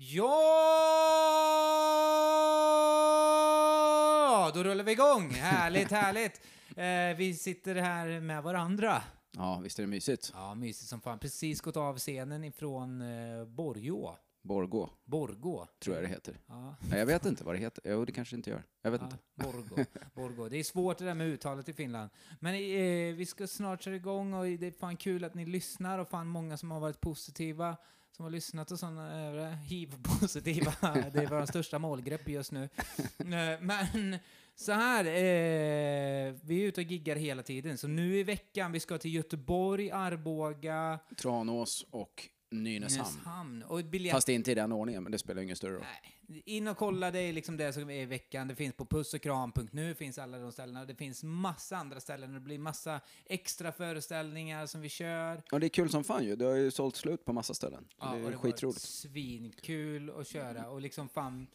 Ja! Då rullar vi igång. Härligt, härligt. Eh, vi sitter här med varandra. Ja, visst är det mysigt? Ja, mysigt som fan. Precis gått av scenen ifrån eh, Borgå. Borgå, Borgå. tror jag det heter. Ja, Nej, jag vet inte vad det heter. Jo, det kanske inte gör. Jag vet ja, inte. Borgå. Borgå. Det är svårt det där med uttalet i Finland. Men eh, vi ska snart köra igång och det är fan kul att ni lyssnar och fan många som har varit positiva som har lyssnat och sådana äh, hiv-positiva. det är vår största målgrepp just nu. Eh, Men så här, eh, vi är ute och giggar hela tiden. Så nu i veckan, vi ska till Göteborg, Arboga, Tranås och Nynäshamn. Nynäshamn. Och biljett... Fast inte i den ordningen, men det spelar ingen större roll. Nej, in och kolla, det är liksom det som är i veckan. Det finns på pussochkram.nu, finns alla de ställena. Det finns massa andra ställen det blir massa extra föreställningar som vi kör. Och det är kul som fan ju. Det har ju sålt slut på massa ställen. Ja, det och är det skitroligt. svinkul att köra och liksom fan,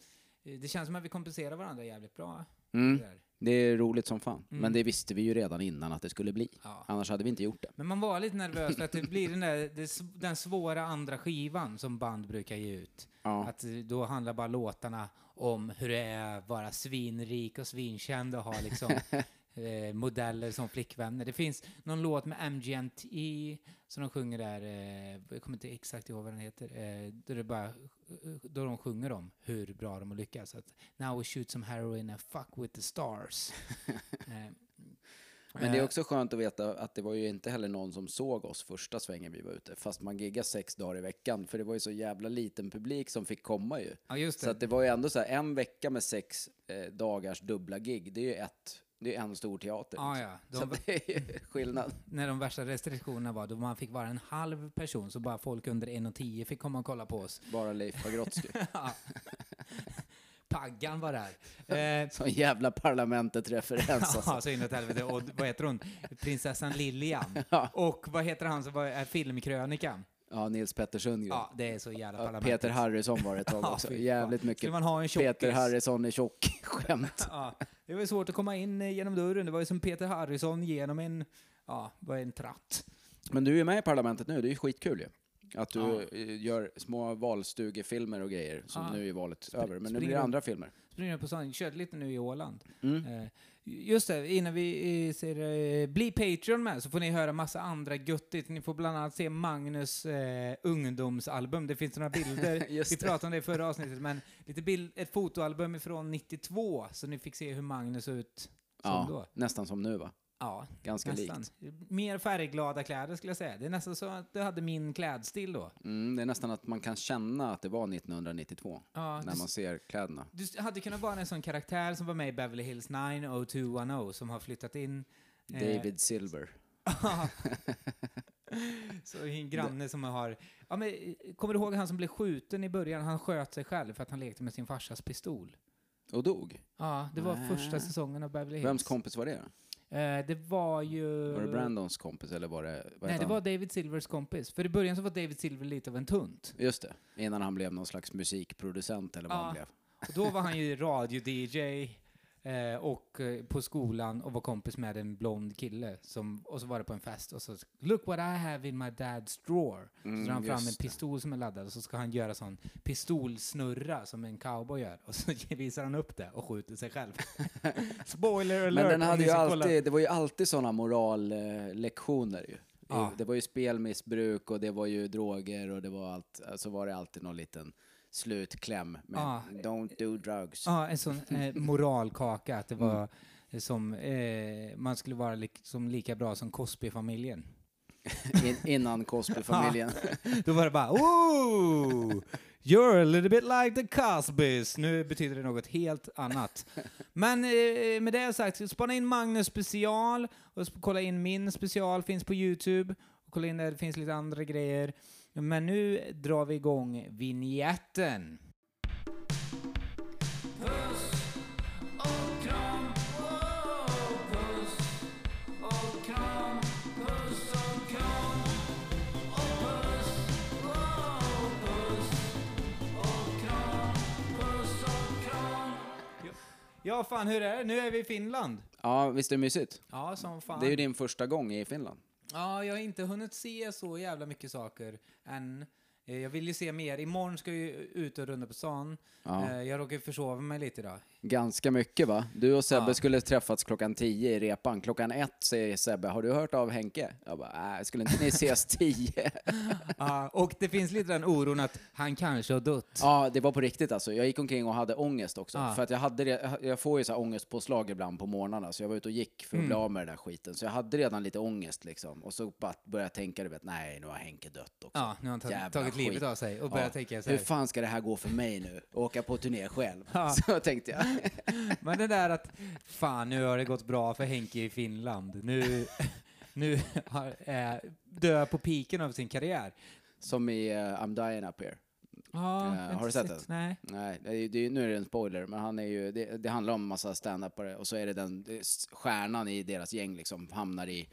eh, det känns som att vi kompenserar varandra jävligt bra. Mm. Det. Det är roligt som fan. Mm. Men det visste vi ju redan innan att det skulle bli. Ja. Annars hade vi inte gjort det. Men man var lite nervös för att det blir den, där, den svåra andra skivan som band brukar ge ut. Ja. Att då handlar bara låtarna om hur det är att vara svinrik och svinkänd och ha liksom eh, modeller som flickvänner. Det finns någon låt med MGMT som de sjunger där, eh, jag kommer inte exakt ihåg vad den heter, eh, då, det bara, då de sjunger om hur bra de har lyckats. Att Now we shoot some heroin and fuck with the stars. eh, Men det är eh, också skönt att veta att det var ju inte heller någon som såg oss första svängen vi var ute. Fast man giggade sex dagar i veckan. För det var ju så jävla liten publik som fick komma ju. Ja. Så att det var ju ändå så här, en vecka med sex eh, dagars dubbla gig, det är ju ett, det är en stor teater. Ja, liksom. ja. Så De, att det är skillnad. när de värsta restriktionerna var, då man fick vara en halv person, så bara folk under 1,10 fick komma och kolla på oss. Bara Leif Pagrotsky. Paggan var där. Eh, Sån jävla parlamentet-referens alltså. ja, så inåt helvete. Och vad heter hon? Prinsessan Lilian. Ja. Och vad heter han som var är filmkrönikan? Ja, Nils Petter Sundgren. Ja, det är så jävla Ja, parlamentet. Peter Harrison var det ett tag också. Jävligt Skulle mycket man ha en tjockis? Peter Harrison är tjock-skämt. Ja, det var ju svårt att komma in genom dörren. Det var ju som Peter Harrison genom en, ja, vad är en tratt. Men du är med i parlamentet nu, det är ju skitkul ju. Att du Ja. gör små valstugefilmer och grejer, som Ja. nu är valet över. Men nu blir det andra filmer. Springer på stan, körde lite nu i Åland. Mm. Eh, Just det, innan vi eh, säger eh, bli Patreon med så får ni höra massa andra göttigt. Ni får bland annat se Magnus eh, ungdomsalbum. Det finns några bilder. Vi pratade om det i förra avsnittet, men lite bild, ett fotoalbum ifrån 92 så ni fick se hur Magnus såg ut som Ja, då. nästan som nu va? Ja, Ganska nästan. likt. Mer färgglada kläder skulle jag säga. Det är nästan så att du hade min klädstil då. Mm, det är nästan att man kan känna att det var 1992, Ja, när du, man ser kläderna. du hade kunnat vara en sån karaktär som var med i Beverly Hills 90210 som har flyttat in eh, David Silver. Så en granne som har... Ja, men, eh, kommer du ihåg han som blev skjuten i början? Han sköt sig själv för att han lekte med sin farsas pistol. Och dog. Ja, det var Nä. första säsongen av Beverly Hills. Vems kompis var det det var ju... Var det Brandons kompis eller var det... Nej, det var David Silvers kompis. För i början så var David Silver lite av en tunt. Just det, innan han blev någon slags musikproducent eller vad Ja. han blev. Och då var han ju radio-DJ eh, och eh, på skolan och var kompis med en blond kille. Som, och så var det på en fest och så Look what I have in my dad's drawer. Mm, så drar han fram en pistol som är laddad och så ska han göra sån pistolsnurra som en cowboy gör. Och så visar han upp det och skjuter sig själv. Spoiler alert! Men den hade ju alltid, det var ju alltid sådana morallektioner ju. Ja. Det var ju spelmissbruk och det var ju droger och det var allt, så var det alltid någon liten slutkläm med Ja. don't do drugs. Ja, en sån eh, moralkaka. Att det var eh, som, eh, man skulle vara liksom lika bra som Cosby-familjen. In, innan Cosby-familjen. Då var det bara Ooh! You're a little bit like the Cosbys. Nu betyder det något helt annat. Men eh, med det sagt, spana in Magnus special och kolla in min special, finns på Youtube. Och kolla in där, det finns lite andra grejer. Men nu drar vi igång kram. Ja, fan hur är det? Nu är vi i Finland. Ja, visst är det mysigt? Ja, som fan. Det är ju din första gång i Finland. Ja, jag har inte hunnit se så jävla mycket saker än. Eh, Jag vill ju se mer. Imorgon ska jag ju ut och runda på stan. Ja. Eh, Jag råkade försova mig lite idag. Ganska mycket va? Du och Sebbe Ja. skulle träffats klockan 10 i repan. Klockan ett säger Sebbe, har du hört av Henke? Jag bara, äh, skulle inte ni ses 10? Ja, och det finns lite den oron att han kanske har dött. ja, det var på riktigt alltså. Jag gick omkring och hade ångest också. Ja. För att jag hade jag får ju så här ångestpåslag ibland på morgnarna, så jag var ute och gick för att Mm. bli av med den där skiten. Så jag hade redan lite ångest liksom. Och så bara började jag tänka, du vet, nej nu har Henke dött också. Ja, nu har han tagit, tagit livet av sig och börjat Ja. tänka så Hur här. fan ska det här gå för mig nu? Åka på turné själv? Så tänkte jag. Men det där att fan, nu har det gått bra för Henke i Finland. Nu, nu har, är dö på piken av sin karriär. Som i uh, I'm dying up here. Ja, Eh, jag har du sett den? Nej. Nej, det är, det är, nu är det en spoiler, men han är ju, det, det handlar om massa stand-upare och så är det den det är s- stjärnan i deras gäng liksom hamnar i,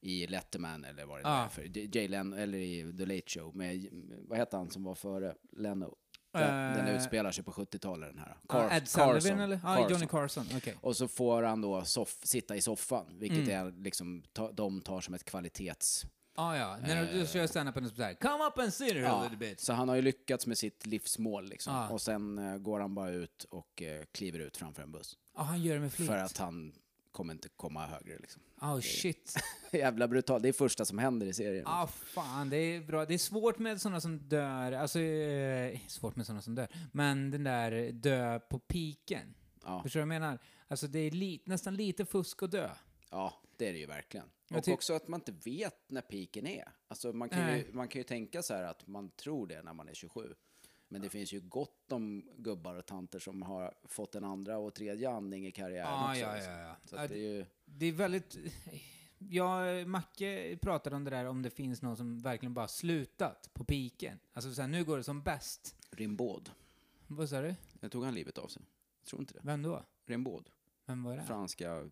i Letterman eller vad det Ah. är för, Jay Leno, eller i The Late Show med, vad heter han som var före Leno? Den, den Eh, utspelar sig på 70-talet den här. Ja, Car- Ed Sullivan eller? Ja, Carson. Johnny Carson. Okej. Och så får han då sitta i soffan, vilket Mm. är liksom, ta, de tar som ett kvalitets... Ah, ja, när du kör stand-upen så där, come up and sit here a Ja, little bit. så han har ju lyckats med sitt livsmål liksom. Ja. Och sen eh, går han bara ut och eh, kliver ut framför en buss. Ja, han gör det med flit. För att han kommer inte komma högre liksom. Oh shit. Jävla brutalt. Det är första som händer i serien. Ah, fan, det är bra. Det är svårt med sådana som dör, alltså, eh, svårt med sådana som dör, men den där dö på piken. Ja, Förstår du vad jag menar? Alltså det är li nästan lite fusk att dö. ja, det är det ju verkligen. Och också att man inte vet när piken är. Alltså man kan, ju, man kan ju tänka så här att man tror det när man är 27. Men det finns ju gott om gubbar och tanter som har fått en andra och tredje andning i karriären Ah, också. ja, liksom. ja, ja. Så det är ju... Det är väldigt... Ja, Macke pratade om det där om det finns någon som verkligen bara slutat på piken. Alltså så här, nu går det som bäst. Rimbaud. Vad sa du? Jag tog han livet av sig? Jag tror inte det. Vem då? Rimbaud. Vem var det? Franska, eh,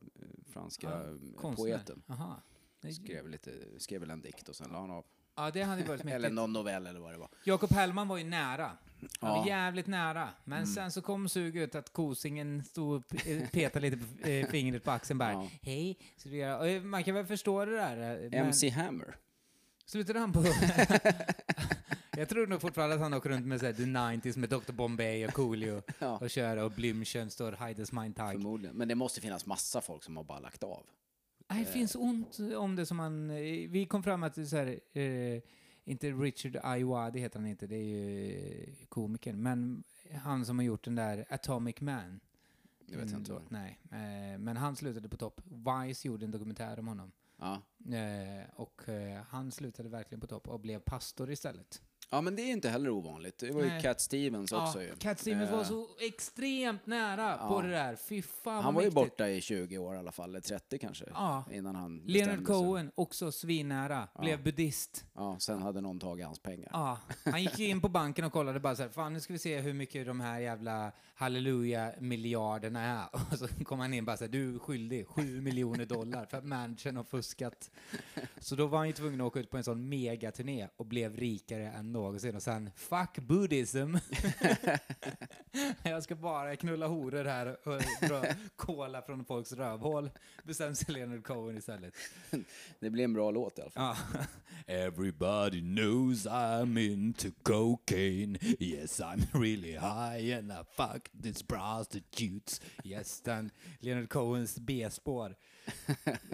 franska Ah, poeten. Aha. Skrev, lite, skrev väl en dikt och sen la han av. Ja, det hade varit Eller mäktigt. någon novell eller vad det var. Jakob Hellman var ju nära. Han var Ja. jävligt nära. Men Mm. sen så kom suget att kosingen stod och p- eh, petade lite på eh, fingret på axeln bara. Ja. Hej, så du gör. Och eh, man kan väl förstå det där. eh, men MC Hammer. Slutade han på... Jag tror nog fortfarande att han åker runt med så här, The 90s med Dr. Bombay och Coolio Ja. och kör och Blümchen står Heides Mein Tag. Förmodligen. Men det måste finnas massa folk som har bara lagt av. Nej, det finns ont om det som man... eh, Vi kom fram att så här, eh, inte Richard Ayoade heter han inte, det är ju eh, komikern, men han som har gjort den där Atomic Man. Det vet jag inte. Mm, vad. Nej, eh, men han slutade på topp. Vice gjorde en dokumentär om honom. Ja. Eh, och eh, han slutade verkligen på topp och blev pastor istället. Ja, men det är inte heller ovanligt. Det var ju Nej. Cat Stevens också ju. Cat Stevens var Eh, så extremt nära på det där. Fy fan Han var ju mäktigt. borta i 20 år i alla fall, eller 30 kanske. Ja. Innan han Leonard bestämde sig. Cohen, också svinnära, blev buddhist. Ja, sen hade någon tagit hans pengar. Ja, han gick ju in på banken och kollade bara så här, fan nu ska vi se hur mycket de här jävla halleluja-miljarderna är. Och så kom han in bara så här, du är skyldig 7 miljoner dollar för att Manchin har fuskat. Så då var han ju tvungen att åka ut på en sån megaturné och blev rikare än någonsin. Och sen, fuck buddhism. Jag ska bara knulla horor här och dra cola från folks rövhål. Bestämde sig Leonard Cohen istället. Det blir en bra låt i alla fall. Everybody knows I'm into cocaine. Yes, I'm really high and I fuck these prostitutes. Yes, den Leonard Cohens B-spår.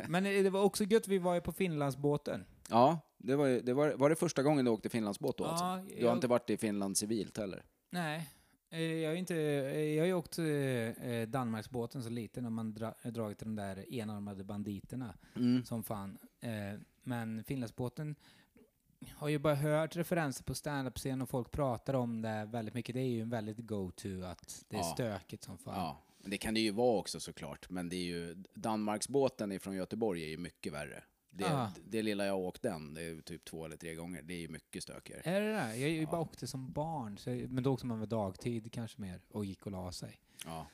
Men det var också gött, vi var ju på Finlandsbåten. Ja, det var, det var, var det första gången du åkte Finlandsbåt då Ja, alltså? Du har jag- inte varit i Finland civilt heller? Nej, eh, jag har inte, eh, jag har ju åkt eh, Danmarksbåten så lite när man dra, dragit de där enarmade banditerna Mm. som fan. Men Finlandsbåten har ju bara hört referenser på standup-scen och folk pratar om det väldigt mycket. Det är ju en väldigt go-to att det är Ja. stökigt som fan. Ja, men det kan det ju vara också såklart. Men det är ju, Danmarksbåten ifrån Göteborg är ju mycket värre. Det, Ja. det lilla jag har åkt den, det är typ två eller tre gånger, det är ju mycket stökigare. Är det där? Jag har ju Ja. bara åkte som barn, så, men då åkte man väl dagtid kanske mer och gick och la sig. Ja.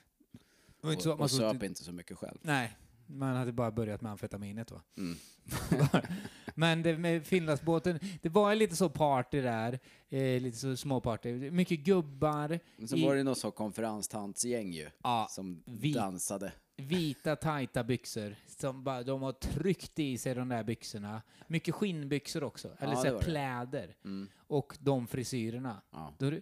Det var inte så Och, och söp inte så mycket själv. Nej, man hade bara börjat med amfetaminet då. Mm. Men det med Finlandsbåten, det var lite så party där, eh, lite så småparty. Mycket gubbar, Men så I- var det något så konferenstantsgäng ju, ja, som vi- dansade. Vita tajta byxor. Som bara, de har tryckt i sig de där byxorna. Mycket skinnbyxor också, eller Ja, så här pläder. Mm, Och de frisyrerna. ja. Det,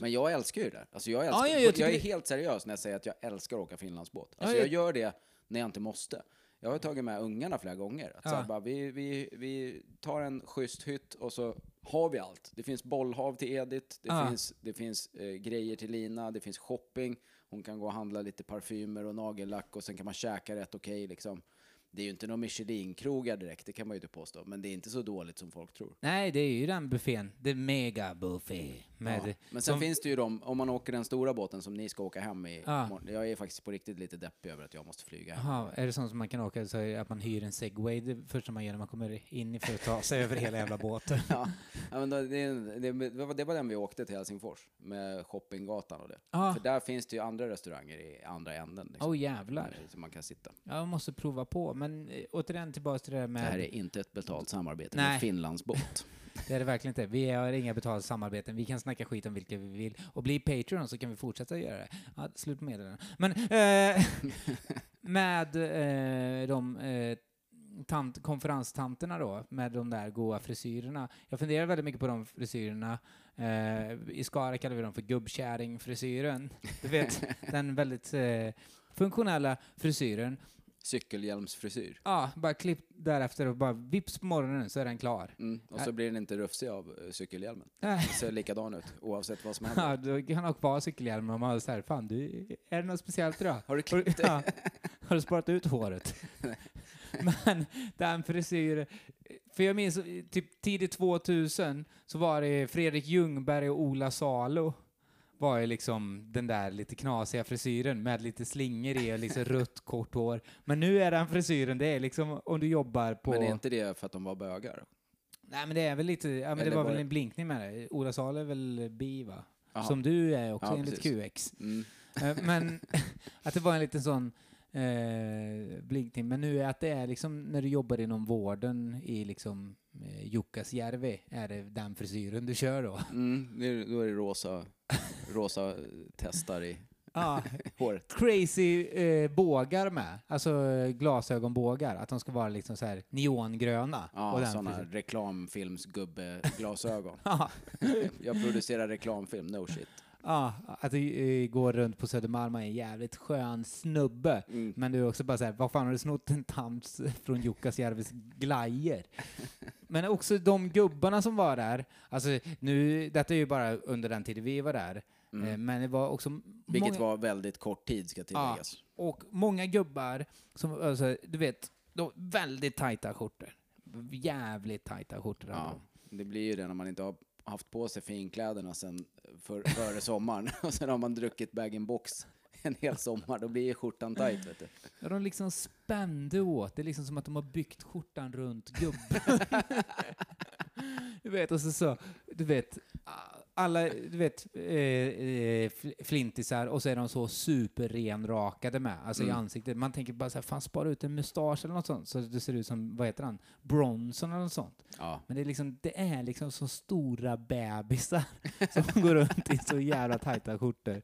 Men jag älskar ju det där. Alltså jag, älskar, Ja, ja, jag jag, tycker är det- helt seriös när jag säger att jag älskar att åka Finlandsbåt. Alltså jag- jag gör det när jag inte måste. Jag har tagit med ungarna flera gånger. Att Ja. bara, vi, vi, vi tar en schysst hytt och så har vi allt. Det finns bollhav till Edith, det Ja. finns, det finns eh, grejer till Lina, det finns shopping. Hon kan gå och handla lite parfymer och nagellack och sen kan man käka rätt okej liksom. Det är ju inte någon Michelin-krogar direkt, det kan man ju inte påstå. Men det är inte så dåligt som folk tror. nej, det är ju den buffén. Det är mega buffé. Med, Ja. Men sen som- finns det ju de, om man åker den stora båten som ni ska åka hem i. Ja. imorgon. Jag är faktiskt på riktigt lite deppig över att jag måste flyga hem. Jaha, är det sånt som man kan åka, så att man hyr en segway det första man gör när man kommer in för att ta sig över hela jävla båten? Ja, ja, men då, det, det, det, var, det var den vi åkte till Helsingfors, med shoppinggatan och det. Ja, För där finns det ju andra restauranger i andra änden. Liksom, åh jävlar. Som man kan sitta. Jag måste prova på, men eh, återigen tillbaka till det där Det med... här är inte ett betalt samarbete Nej. med Finlandsbåt. Det är det verkligen inte. Vi har inga betalda samarbeten. Vi kan snacka skit om vilka vi vill. Och bli Patreon så kan vi fortsätta göra det. Ja, slut på meddelanden. Men eh, med eh, de eh, tant, konferenstanterna då, med de där goa frisyrerna. Jag funderar väldigt mycket på de frisyrerna. Eh, I Skara kallar vi dem för gubbkärringfrisyren. Du vet, den väldigt eh, funktionella frisyren. Cykelhjälmsfrisyr. Ja, bara klipp därefter och bara vips på morgonen så är den klar. Mm. Och så blir den inte rufsig av eh, cykelhjälmen. Den ser likadan ut oavsett vad som händer. Ja, då kan han ha kvar cykelhjälmen och man här, fan du, är det något speciellt idag? Har du Har du, klippt dig? ja, har du sparat ut håret? Men den frisyr, för jag minns typ tidigt 2000 så var det Fredrik Ljungberg och Ola Salo var ju liksom den där lite knasiga frisyren med lite slingor i och liksom rött kort hår. Men nu är den frisyren, det är liksom om du jobbar på... Men är inte det för att de var bögar? Nej men det är väl lite, ja men det var väl en blinkning med det. Ola Salo är väl bi va? Jaha. Som du är också Ja, enligt precis. QX. Mm. Eh, Men att det var en liten sån eh, blinkning. Men nu är att det är liksom när du jobbar inom vården i liksom eh, Jukkasjärvi, är det den frisyren du kör då? Mm. Då är det rosa, rosa testar i Ja, håret. crazy eh, bågar med. Alltså glasögonbågar. Att de ska vara liksom så här neongröna. Ja, sådana reklamfilmsgubbeglasögon. Ja, Jag producerar reklamfilm, no shit. ja, att du eh, går runt på Södermalm och är en jävligt skön snubbe. Mm. Men du är också bara såhär, vad fan har du snott en tams från Jukkasjärvis glajer? Men också de gubbarna som var där, alltså nu, detta är ju bara under den tiden vi var där, Mm. eh, men det var också Vilket många, var väldigt kort tid ska tilläggas. och många gubbar som, alltså, du vet, de, väldigt tajta skjortor. Jävligt tajta skjortor Ja, de. det blir ju det när man inte har haft på sig finkläderna sen för, före sommaren och sen har man druckit bag-in-box en hel sommar, då blir ju skjortan tajt vet du. Ja, de liksom spände åt, det är liksom som att de har byggt skjortan runt gubben. du vet, och så så, du vet, alla, du vet, eh, eh, fl- flintisar och så är de så superrenrakade med, alltså i Mm. ansiktet. Man tänker bara så här, fan spara ut en mustasch eller något sånt, så det ser ut som, vad heter han, Bronson eller något sånt. Ja, Men det är liksom, det är liksom så stora bebisar som går runt i så jävla tajta skjortor.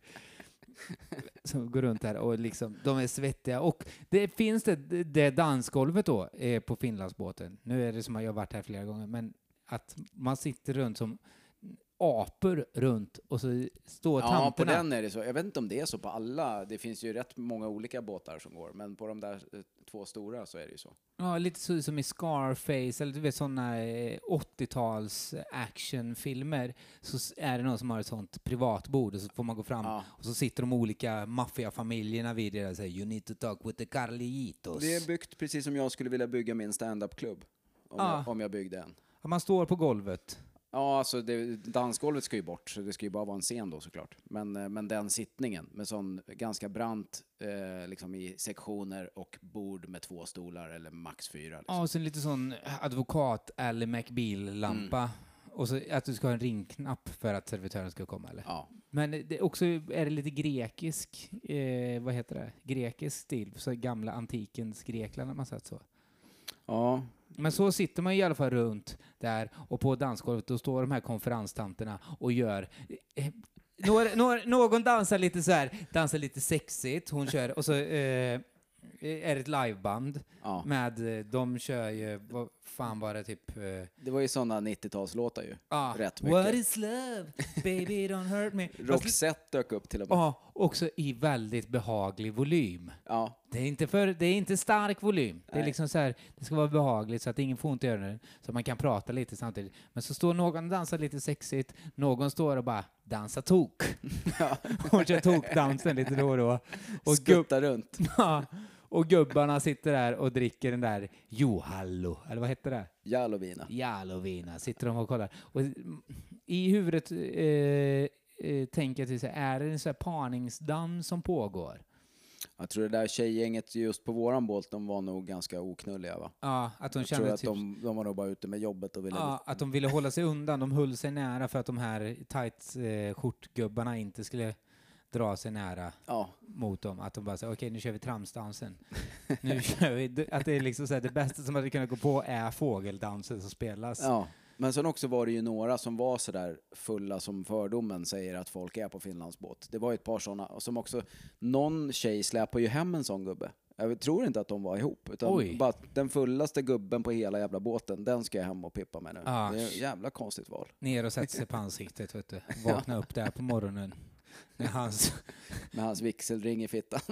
Som går runt här och liksom, de är svettiga. Och det finns det, det dansgolvet då eh, på Finlandsbåten. Nu är det som att jag har varit här flera gånger, men att man sitter runt som apor runt och så står ja på tanterna. den är det så. Jag vet inte om det är så på alla. Det finns ju rätt många olika båtar som går, men på de där eh, två stora så är det ju så. Ja, lite så som i Scarface, eller du vet sådana eh, 80-tals actionfilmer, så är det någon som har ett sånt privatbord och så får man gå fram Ja. och så sitter de olika maffiafamiljerna vid det och säger “You need to talk with the Carlitos”. Det är byggt precis som jag skulle vilja bygga min stand-up-klubb. Om, Ja. jag, om jag byggde en. Man står på golvet. Ja, alltså det, dansgolvet ska ju bort, så det ska ju bara vara en scen då såklart. Men, eh, men den sittningen med sån ganska brant eh, liksom i sektioner och bord med två stolar eller max fyra. Liksom. Ja, och sen lite sån advokat Ally McBeal-lampa. Och så att du ska ha en ringknapp för att servitören ska komma, eller? Ja. Men det också är det lite grekisk, eh, vad heter det? Grekisk stil, så gamla antikens Grekland har man sett så. ja, men så sitter man i alla fall runt där och på dansgolvet då står de här konferenstanterna och gör eh, några, några, någon dansar lite så här, dansar lite sexigt, hon kör, och så eh, är det ett liveband Ja. med, eh, de kör ju, vad fan var det typ, eh, Det var ju sådana 90-talslåtar ju. ah, Rätt What mycket. is love, baby don't hurt me. Roxette dök upp till och med. Ja, också i väldigt behaglig volym. Ja, Det är inte, för, det är inte stark volym. Det är Nej. liksom så här, det ska vara behagligt så att ingen får ont i öronen, så att man kan prata lite samtidigt. Men så står någon och dansar lite sexigt, någon står och bara dansar tok. Ja. och kör tokdansen lite då och då. Och, gubb, skutta runt. ja, och gubbarna sitter där och dricker den där Johallo, eller vad heter det? Jalovina. Jalovina, sitter de och kollar. Och i huvudet eh, eh, tänker jag till här, är det en sån här parningsdans som pågår? Jag tror det där tjejgänget just på våran båt, de var nog ganska oknulliga va? Ja, att de Jag tror kände att typ, de, de var nog bara ute med jobbet och ville... ja, att de ville hålla sig undan. De höll sig nära för att de här tight eh, skjortgubbarna inte skulle dra sig nära Ja, mot dem. Att de bara sa, okej nu kör vi tramsdansen. nu kör vi, att det är liksom så här, det bästa som hade kunnat gå på är fågeldansen som spelas. ja. Men sen också var det ju några som var sådär fulla som fördomen säger att folk är på Finlandsbåt. Det var ju ett par sådana, som också, någon tjej släpade ju hem en sån gubbe. Jag tror inte att de var ihop, utan Oj. bara den fullaste gubben på hela jävla båten, den ska jag hem och pippa med nu. Ah, det är ett jävla konstigt val. Ner och sätta sig på ansiktet, vet du. Vakna upp där på morgonen. När hans... Med hans vigselring i fittan.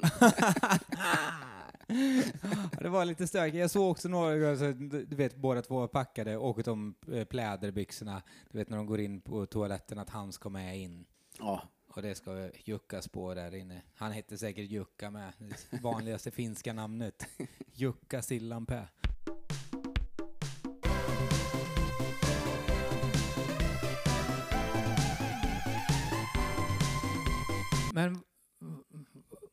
Det var lite stökigt. Jag såg också några du vet, båda två var packade och de eh, pläderbyxorna, du vet när de går in på toaletten, att han ska med in. Ja, Och det ska juckas på där inne. Han hette säkert Jukka med, det vanligaste finska namnet. Jukka Sillanpää.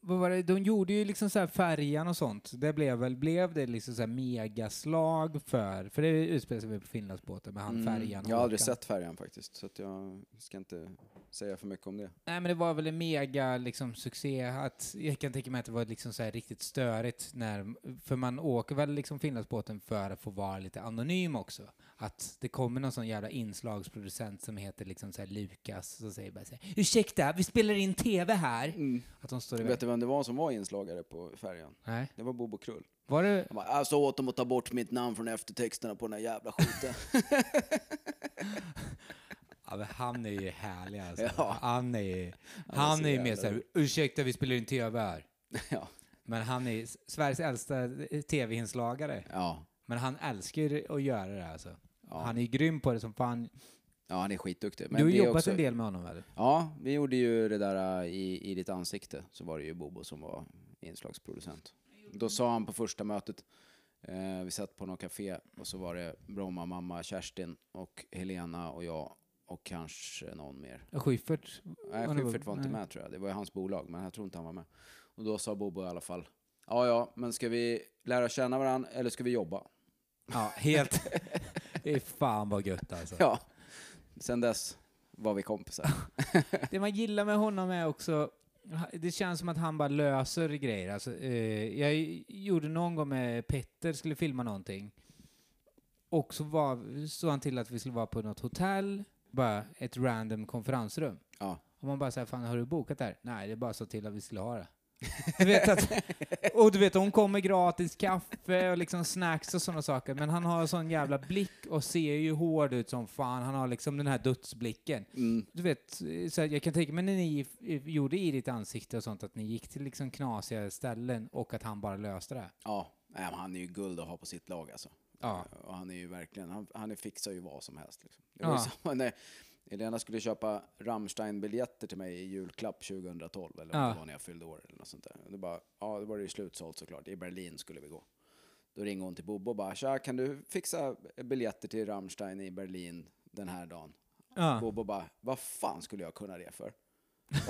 Vad var det? De gjorde ju liksom så här färjan och sånt. Det blev väl, blev det liksom så här megaslag för, för det utspelar sig väl på Finlandsbåten med han Mm, färjan och Jag har aldrig sett färjan faktiskt, så att jag ska inte säga för mycket om det. Nej men det var väl en mega liksom, succé. Att, jag kan tänka mig att det var liksom så här riktigt störigt när, för man åker väl liksom Finlandsbåten för att få vara lite anonym också. Att det kommer någon sån jävla inslagsproducent som heter liksom så här Lukas som säger bara så här, ursäkta, vi spelar in TV här. Att de står Vet du vem det var som var inslagare på färjan? Nej. Det var Bobo Krull. Var det, Han bara, jag sa åt dem att ta bort mitt namn från eftertexterna på den här jävla skiten. ja men han är ju härlig alltså. Ja. Han är ju, Han är så ju mer såhär, rolig. ursäkta vi spelar in TV här. ja. Men han är Sveriges äldsta TV-inslagare. Ja. Men han älskar ju att göra det alltså. Ja. Han är ju grym på det som fan. ja, han är skitduktig. du har det är jobbat också- en del med honom väl? Ja, vi gjorde ju det där äh, i, i ditt ansikte, så var det ju Bobo som var inslagsproducent. Då sa han på första mötet, eh, vi satt på något café och så var det Bromma mamma Kerstin och Helena och jag och kanske någon mer. Schyffert? Nej, Schyffert var inte nej. med tror jag. Det var ju hans bolag, men jag tror inte han var med. Och då sa Bobo i alla fall, ja ja, men ska vi lära känna varandra eller ska vi jobba? Ja, helt. det är fan vad gött alltså. Ja, sen dess var vi kompisar. Det man gillar med honom är också, det känns som att han bara löser grejer. Alltså, eh, jag gjorde någon gång med Petter, skulle filma någonting. Och så var, såg han till att vi skulle vara på något hotell, bara ett random konferensrum. Ja. Och man bara säger, fan har du bokat där? Nej, det är bara så till att vi skulle ha det. Du vet att, och du vet, hon kommer gratis kaffe och liksom snacks och sådana saker, men han har sån jävla blick och ser ju hård ut som fan. Han har liksom den här dödsblicken. Mm. Du vet, så här, jag kan tänka mig när ni gjorde i ditt ansikte och sånt, att ni gick till liksom knasiga ställen och att han bara löste det. Ja, nej, han är ju guld att ha på sitt lag alltså. Ja. Eh, Och han är ju verkligen, han, han fixar ju vad som helst. Liksom. Det var ju Ja. samma när Elena skulle köpa Rammstein-biljetter till mig i julklapp 2012, eller Ja. det var när jag fyllde år eller något sånt där. Det bara, ja, då var det ju slutsålt såklart. I Berlin skulle vi gå. Då ringer hon till Bobo och bara, tja, kan du fixa biljetter till Rammstein i Berlin den här dagen? Ja. Bobo bara, vad fan skulle jag kunna det för?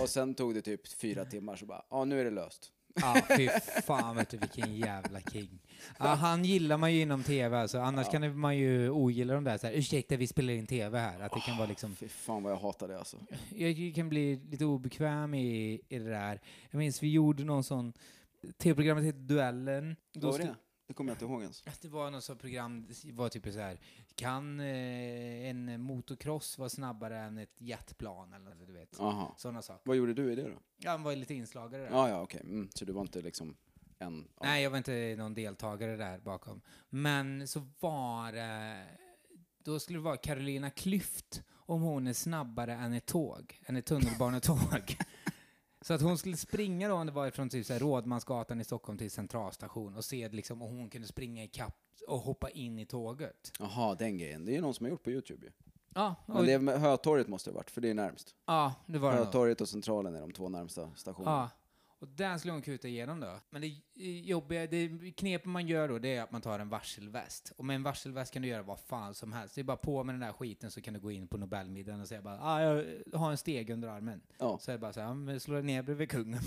Och sen tog det typ fyra timmar så bara, ja nu är det löst. Ja, fy fan vet du vilken jävla king. Ja, han gillar man ju inom tv alltså, annars Ja. kan man ju ogilla de där så här, ursäkta vi spelar in tv här, att det kan vara liksom, Fy fan vad jag hatar det alltså. jag kan bli lite obekväm i, i det där. Jag minns vi gjorde någon sån, tv-programmet hette Duellen. Vad var det? Det kommer jag inte ihåg ens. Det var något sånt program, var typ så här. Kan eh, en motocross vara snabbare än ett jetplan eller något, du vet? Aha. Sådana saker. Vad gjorde du i det då? Ja, han var lite inslagare där. Ja, ja, okej. Mm, så du var inte liksom en... av- Nej, jag var inte någon deltagare där bakom. Men så var det... Då skulle det vara Carolina Klüft om hon är snabbare än ett tåg, än ett tunnelbanetåg. så att hon skulle springa då, om det var från typ så här Rådmansgatan i Stockholm till Centralstation och se liksom om hon kunde springa i kapp och hoppa in i tåget. Jaha, den grejen. Det är ju någon som har gjort på Youtube ju. Ja, Men och, det är med Hötorget måste det ha varit, för det är närmst. ja det var det. nog. Hötorget och Centralen är de två närmsta stationerna. Ja. Och där skulle hon kuta igenom då. Men det jobbiga, det knep man gör då, det är att man tar en varselväst. Och med en varselväst kan du göra vad fan som helst. Det är bara på med den där skiten så kan du gå in på Nobelmiddagen och säga bara ah, jag har en steg under armen. Ja. Så är det bara så här, slå dig ner bredvid kungen.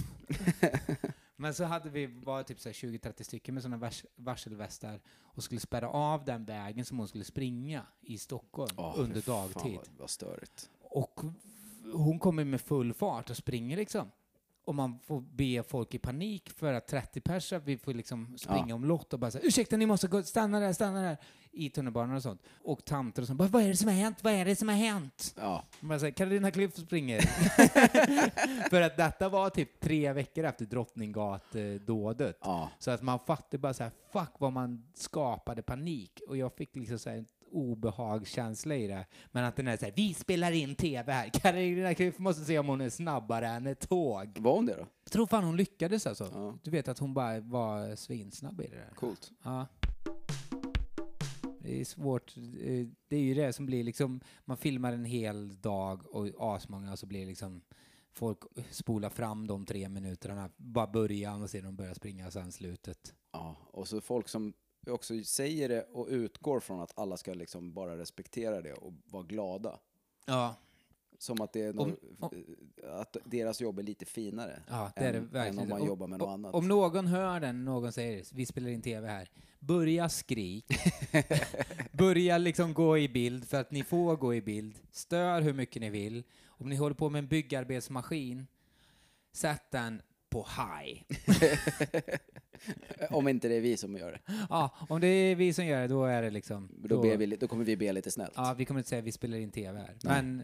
men så hade vi, var typ så här 20-30 stycken med sådana vars, varselvästar och skulle spärra av den vägen som hon skulle springa i Stockholm Åh, under fy fan dagtid. Vad, vad störigt. Och hon kommer med full fart och springer liksom. Och man får be folk i panik för att 30 personer vi får liksom springa Ja. omlott och bara säga ursäkta ni måste gå, stanna där, stanna där i tunnelbanan och sånt. Och tanter och sånt bara vad är det som har hänt, vad är det som har hänt? Ja, Man säger Carolina Klüft springer. för att detta var typ tre veckor efter Drottninggatan-dådet. ja. Så att man fattade bara så här, fuck vad man skapade panik. Och jag fick liksom så här obehagskänsla i det. Men att den är så här, vi spelar in tv här. Carolina Klüft måste se om hon är snabbare än ett tåg. Var hon det då? Jag tror fan hon lyckades alltså. Ja. Du vet att hon bara var svinsnabb i det där. Coolt. Ja. Det är svårt. Eh, Det är ju det som blir liksom, man filmar en hel dag och asmånga och så blir det liksom folk spolar fram de tre minuterna, bara början och sen de börjar springa och sen slutet. Ja, och så folk som också säger det och utgår från att alla ska liksom bara respektera det och vara glada. Ja, Som att, det är Om- nå- att deras jobb är lite finare ja det är det än, om man Om- jobbar med något om- annat. Om någon hör den, någon säger vi spelar in tv här, börja skrik. börja liksom gå i bild för att ni får gå i bild. Stör hur mycket ni vill. Om ni håller på med en byggarbetsmaskin, sätt den på high. om inte det är vi som gör det. Ja, om det är vi som gör det, då är det liksom... Då, ber vi, då kommer vi be lite snällt. Ja, vi kommer inte säga vi spelar in tv här. Nej. Men...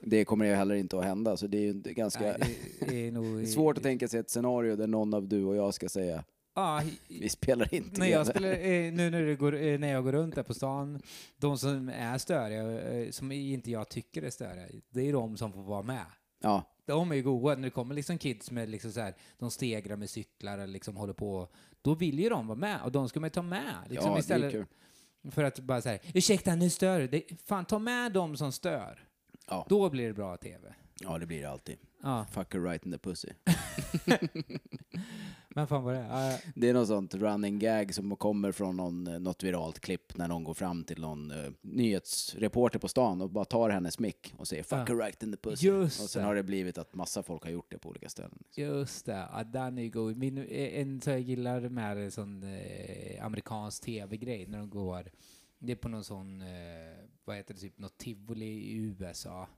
Det kommer ju heller inte att hända, så det är ju ganska Nej, det är nog... svårt att tänka sig ett scenario där någon av du och jag ska säga Ja, vi spelar inte när jag TV." spelar, eh, nu när, går, eh, när jag går runt där på stan, de som är störiga, eh, som inte jag tycker är störiga, det är de som får vara med. Ja, De är ju goa. När det kommer liksom kids med liksom så här, de stegrar med cyklar eller liksom håller på, då vill ju de vara med och de ska man ju ta med. Liksom, ja istället det är kul. för att bara säga ursäkta nu stör du. Fan, ta med de som stör. Ja. Då blir det bra TV. Ja, det blir det alltid. Ja, Fuck her right in the pussy. men fan vad det är. Ja, Det är något sånt running gag som kommer från någon, eh, något viralt klipp när någon går fram till någon uh, nyhetsreporter på stan och bara tar hennes mick och säger fuck her right in the pussy. Och sen det. har det blivit att massa folk har gjort det på olika ställen. Just det, ja, den är god. Min, eh, en så jag gillar med en sån eh, amerikansk tv-grej när de går, det är på någon sån, eh, vad heter det, typ något tivoli i USA.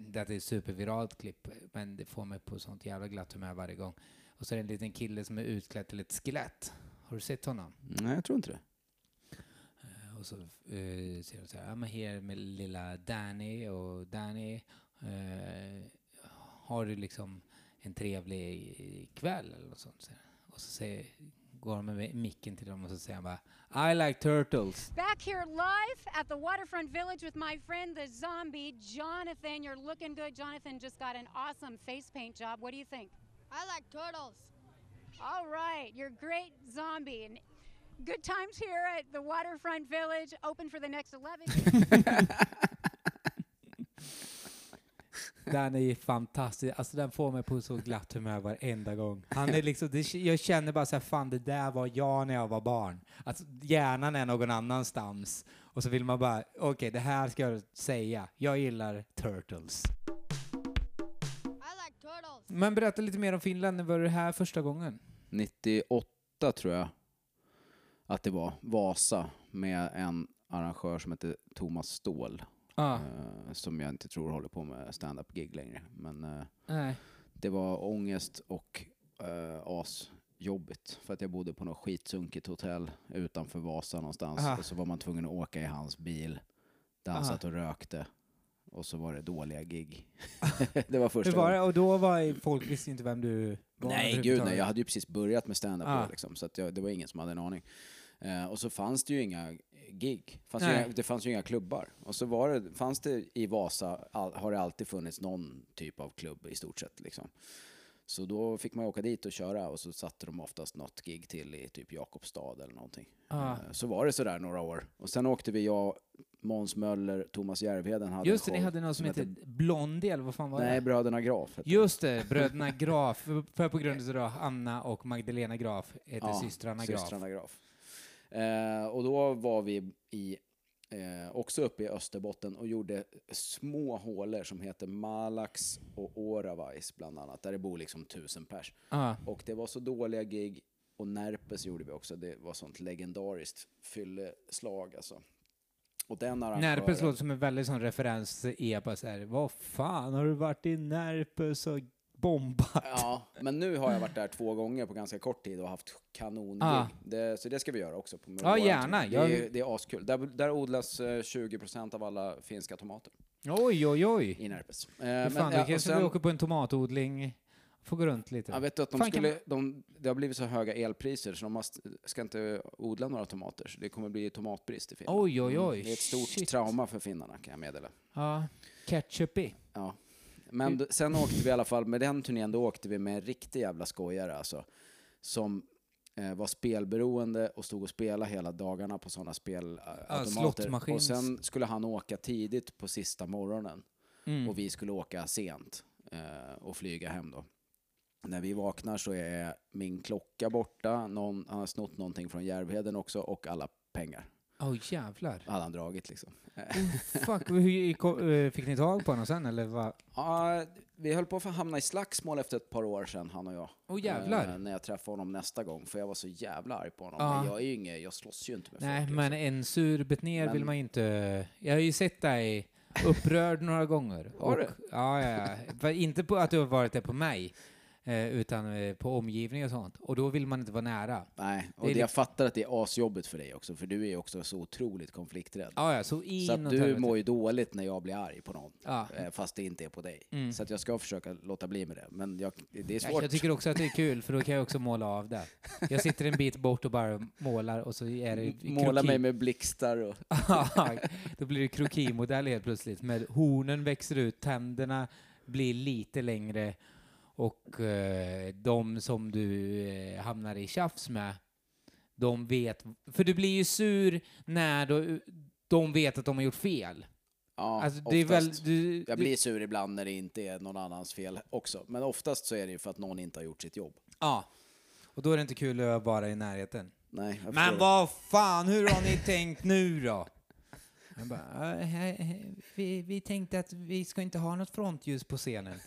Det är ett superviralt klipp, men det får mig på sånt jävla glatt humör varje gång. Och så är det en liten kille som är utklädd till ett skelett. Har du sett honom? Nej, jag tror inte det. Eh, Och så eh, ser de så här, I'm here med lilla Danny och Danny, eh, har du liksom en trevlig kväll eller något sånt? Så. Och så säger, går de med micken till dem och så säger han bara I like turtles. Back here live at the Waterfront Village with my friend the zombie, Jonathan. You're looking good. Jonathan just got an awesome face paint job. What do you think? I like turtles. All right, you're great zombie. And good times here at the Waterfront Village, open for the next 11. Den är ju fantastisk. Alltså den får mig på så glatt humör varenda gång. Han är liksom, det, jag känner bara så här, fan det där var jag när jag var barn. Alltså hjärnan är någon annanstans. Och så vill man bara, okej det här ska jag säga. Jag gillar turtles. Men berätta lite mer om Finland. När var du här första gången? 98 tror jag att det var, Vasa, med en arrangör som heter Thomas Ståhl. Ja, eh, som jag inte tror håller på med stand-up gig längre. Men eh, det var ångest och uh, as jobbigt. För att jag bodde på något skitsunkigt hotell utanför Vasa någonstans. Aha. Och så var man tvungen att åka i hans bil. Där han Aha. satt och rökte. Och så var det dåliga gig. det var första Hur var gången. det? Och då var folk visste inte vem du var Nej, gud nej. Jag hade ju precis börjat med stand-up Ah. då, liksom, så att jag, det var ingen som hade en aning. Eh, och så fanns det ju inga gig. Fanns ju inga, det fanns ju inga klubbar. Och så var det, fanns det i Vasa, all, har det alltid funnits någon typ av klubb i stort sett. Liksom. Så då fick man åka dit och köra och så satte de oftast något gig till i typ Jakobstad eller någonting. Ah. Eh, Så var det sådär några år. Och sen åkte vi, jag, Måns Möller, Thomas Järvheden hade Just det, ni hade något som hette Blondie, eller vad fan var Nej, det? Bröderna Graf. det. Just det, bröderna Graf. För på grund av att Anna och Magdalena Graf heter Ja, systrarna Graf. systrarna Graf. Eh, och då var vi i, eh, också uppe i Österbotten och gjorde små hålor som heter Malax och Oravais bland annat, där det bor liksom tusen pers. Ah. Och det var så dåliga gig, och Närpes gjorde vi också, det var sånt legendariskt fylleslag alltså. Och den arrangören... Närpes låter som en väldigt sån referens epa så här. Vad fan har du varit i Närpes och bombat? Ja, men nu har jag varit där två gånger på ganska kort tid och haft kanongig. Ah. Det, så det ska vi göra också. På Ja, gärna. Det, är, det är askul. Där, där odlas eh, 20% av alla finska tomater Oj, oj, oj. i Närpes. Eh, Hur fan, ja, då och kanske vi sen- åker på en tomatodling. Får gå runt lite. Jag vet att de Fan, skulle, de, det har blivit så höga elpriser så de måste, ska inte odla några tomater. Så det kommer bli tomatbrist i Finland. Oj, oj, oj. Mm, Det är ett stort Shit. trauma för finnarna kan jag meddela. Ja, ketchupi. Ja. Men sen åkte vi i alla fall, med den turnén, då åkte vi med en riktig jävla skojare alltså. Som eh, var spelberoende och stod och spelade hela dagarna på sådana spelautomater. slottmaskins- och sen skulle han åka tidigt på sista morgonen. Mm. Och vi skulle åka sent eh, och flyga hem då. När vi vaknar så är min klocka borta, någon, han har snott någonting från Järvheden också och alla pengar Åh jävlar. hade han dragit liksom. Fuck, hur eh, fick ni tag på honom sen eller vad? Ja, vi höll på att hamna i slagsmål efter ett par år sedan, han och jag. Åh jävlar. Eh, när jag träffade honom nästa gång, för jag var så jävla arg på honom. Ja. Men jag är ju inget, jag slåss ju inte med Nej, folk. men liksom. en sur betner Men- vill man ju inte... Jag har ju sett dig upprörd några gånger. Har du? Ja, ja, ja. Inte på att du har varit det på mig, utan eh, på omgivning och sånt. Och då vill man inte vara nära. Nej, och det det jag fattar att det är asjobbigt för dig också, för du är också så otroligt konflikträdd. Ja, ja, så in så att du mår ju dåligt när jag blir arg på någon, Ja. eh, fast det inte är på dig. Mm. Så att jag ska försöka låta bli med det, men jag, det är Ja, svårt. Jag tycker också att det är kul, för då kan jag också måla av det. Jag sitter en bit bort och bara målar och så är det Måla kroki- mig med blixtar och... Då blir det krokimodell helt plötsligt. Med hornen växer ut, tänderna blir lite längre och eh, de som du eh, hamnar i tjafs med, de vet... För du blir ju sur när du, de vet att de har gjort fel. Ja, Alltså, det är väl... Du, Jag blir sur ibland när det inte är någon annans fel också. Men oftast så är det ju för att någon inte har gjort sitt jobb. Ja. Och då är det inte kul att vara i närheten. Nej, Men vad fan, hur har ni tänkt nu då? Bara, "Ja, he- he- vi, vi tänkte att vi ska inte ha något frontljus på scenen.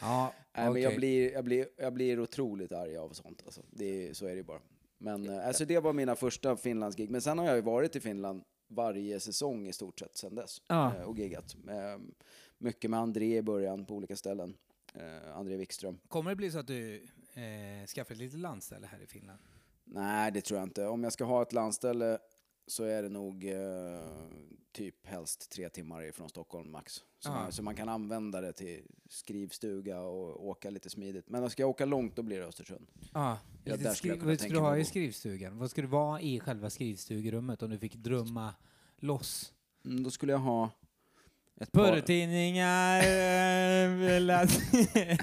Ja, Nej, men jag, blir, jag, blir, jag blir otroligt arg av sånt. Alltså. Det så är det ju bara. Men eh, alltså, det var mina första Finlandsgig. Men sen har jag ju varit i Finland varje säsong i stort sett sen dess. Ja. eh, Och giggat. Eh, Mycket med André i början på olika ställen. Eh, André Wikström. Kommer det bli så att du eh, skaffar ett litet landställe här i Finland? Nej, det tror jag inte. Om jag ska ha ett landställe så är det nog eh, typ helst tre timmar ifrån Stockholm max. Så, man, så man kan använda det till skrivstuga och åka lite smidigt. Men ska jag åka långt då blir det Östersund. Ja. Ja, lite där skulle jag skri- kunna vad ska tänka du mig ha att i bo. skrivstugan? Vad ska du vara i själva skrivstugerummet om du fick drömma loss? Mm, då skulle jag ha ett par... Porrtidningar, eh, läs-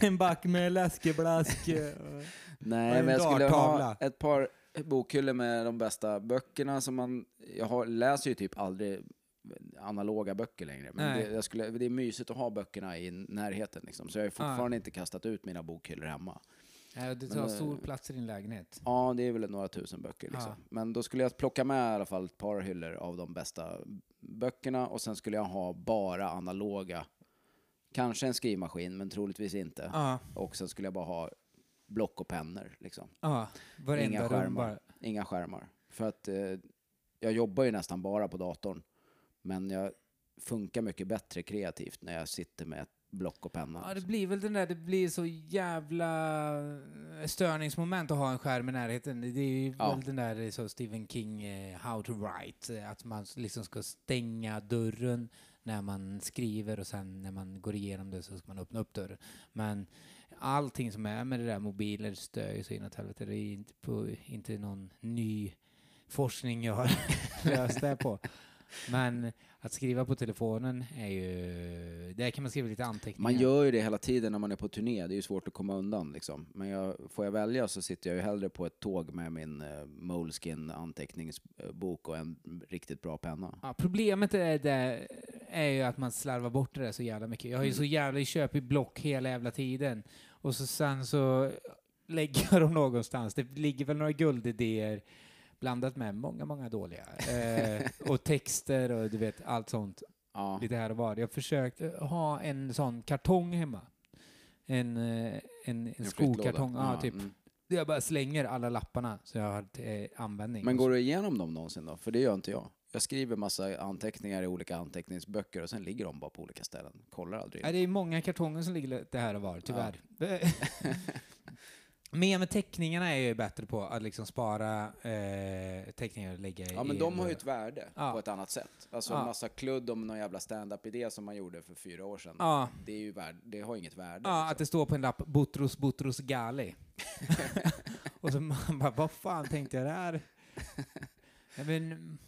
en back med läskeblask. eh, och- Nej, en men jag skulle ha darttavla. ett par bokhyllor med de bästa böckerna som man... Jag har, läser ju typ aldrig analoga böcker längre. Men det, jag skulle, det är mysigt att ha böckerna i närheten liksom. Så jag har fortfarande inte kastat ut mina bokhyllor hemma. Nej, det Men, tar eh, stor plats i din lägenhet. Ja, det är väl några tusen böcker liksom. Ja. Men då skulle jag plocka med i alla fall ett par hyllor av de bästa böckerna och sen skulle jag ha bara analoga. Kanske en skrivmaskin, men troligtvis inte. Ja, Och sen skulle jag bara ha block och pennor liksom. Varenda Inga skärmar. Inga skärmar. För att eh, jag jobbar ju nästan bara på datorn. Men jag funkar mycket bättre kreativt när jag sitter med ett block och penna. Ja, det liksom. blir väl den där, det blir så jävla eh, störningsmoment att ha en skärm i närheten. Det är ju Ja. väl den där så Stephen King, eh, How to Write, eh, att man liksom ska stänga dörren när man skriver och sen när man går igenom det så ska man öppna upp dörren. Men allting som är med det där mobiler stör ju så inåt helvete. Det är inte, på, inte någon ny forskning jag har löst det på. Men att skriva på telefonen är ju... Där kan man skriva lite anteckningar. Man gör ju det hela tiden när man är på turné, det är ju svårt att komma undan liksom. Men jag, får jag välja så sitter jag ju hellre på ett tåg med min uh, Moleskin anteckningsbok och en riktigt bra penna. Ja, problemet är, det, är ju att man slarvar bort det där så jävla mycket. Jag har ju Mm. så jävla i köp i block hela jävla tiden. Och så sen så lägger jag dem någonstans. Det ligger väl några guldidéer blandat med många, många dåliga. Eh, och texter och du vet, allt sånt. Ja. Lite här och var. Jag har försökt eh, ha en sån kartong hemma. En, eh, en, en En skokartong, ja, typ. mm. Jag bara slänger alla lapparna så jag har till användning. Men går du igenom dem någonsin då? För det gör inte jag. Jag skriver massa anteckningar i olika anteckningsböcker och sen ligger de bara på olika ställen. Kollar aldrig. Nej, det är många kartonger som ligger lite här och var, tyvärr. Men med teckningarna är jag ju bättre på att liksom spara eh, teckningar och lägga i... Ja men de har ju ett värde Ja. på ett annat sätt. Alltså Ja. en massa kludd om någon jävla stand-up-idé som man gjorde för fyra år sedan. Ja, Det, är ju värd, det har inget värde. ja, att liksom. det står på en lapp Butros Butros Gali. och så man bara, vad fan tänkte jag där? ja, men,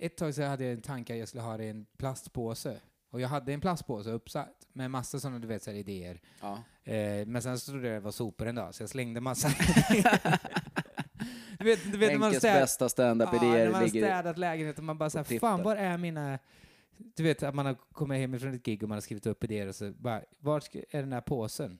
ett tag så hade jag en tanke att jag skulle ha det i en plastpåse. Och jag hade en plastpåse uppsatt med massa sådana, du vet, så här, idéer. Ja. Eh, men sen så trodde jag det var sopor en dag, så jag slängde massa. du vet, du vet när man städ- bästa Ja, stand-up-idéer när man har städat lägenheten, man bara såhär, fan tippen." var är mina... Du vet att man har kommit hem från ett gig och man har skrivit upp idéer och så bara, ska- är den där påsen?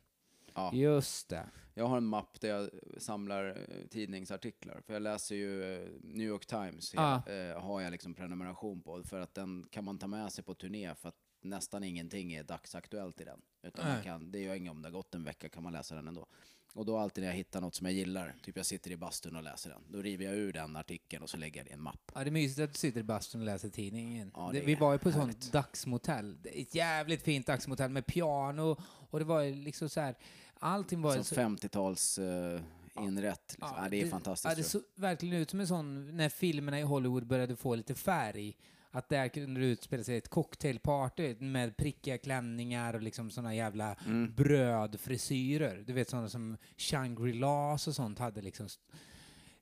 Ja. Just det. Jag har en mapp där jag samlar eh, tidningsartiklar. För jag läser ju eh, New York Times, Ja. eh, har jag liksom prenumeration på. För att den kan man ta med sig på turné för att nästan ingenting är dagsaktuellt i den. Utan man kan, det gör inget om det har gått en vecka kan man läsa den ändå. Och då alltid när jag hittar något som jag gillar, typ jag sitter i bastun och läser den, då river jag ur den artikeln och så lägger jag det i en mapp. Ja, det är mysigt att du sitter i bastun och läser tidningen. Ja, det, det vi var ju på ett sånt dagsmotell. Ett jävligt fint dagsmotell med piano och det var liksom så här, allting var Som så... 50-tals eh, inrätt. Liksom. Ja, det är fantastiskt. Ja, det såg verkligen ut som en sån, när filmerna i Hollywood började få lite färg, att där kunde det utspela sig ett cocktailparty med prickiga klänningar och liksom såna jävla Mm. brödfrisyrer. Du vet sådana som Shangri-Las och sånt hade liksom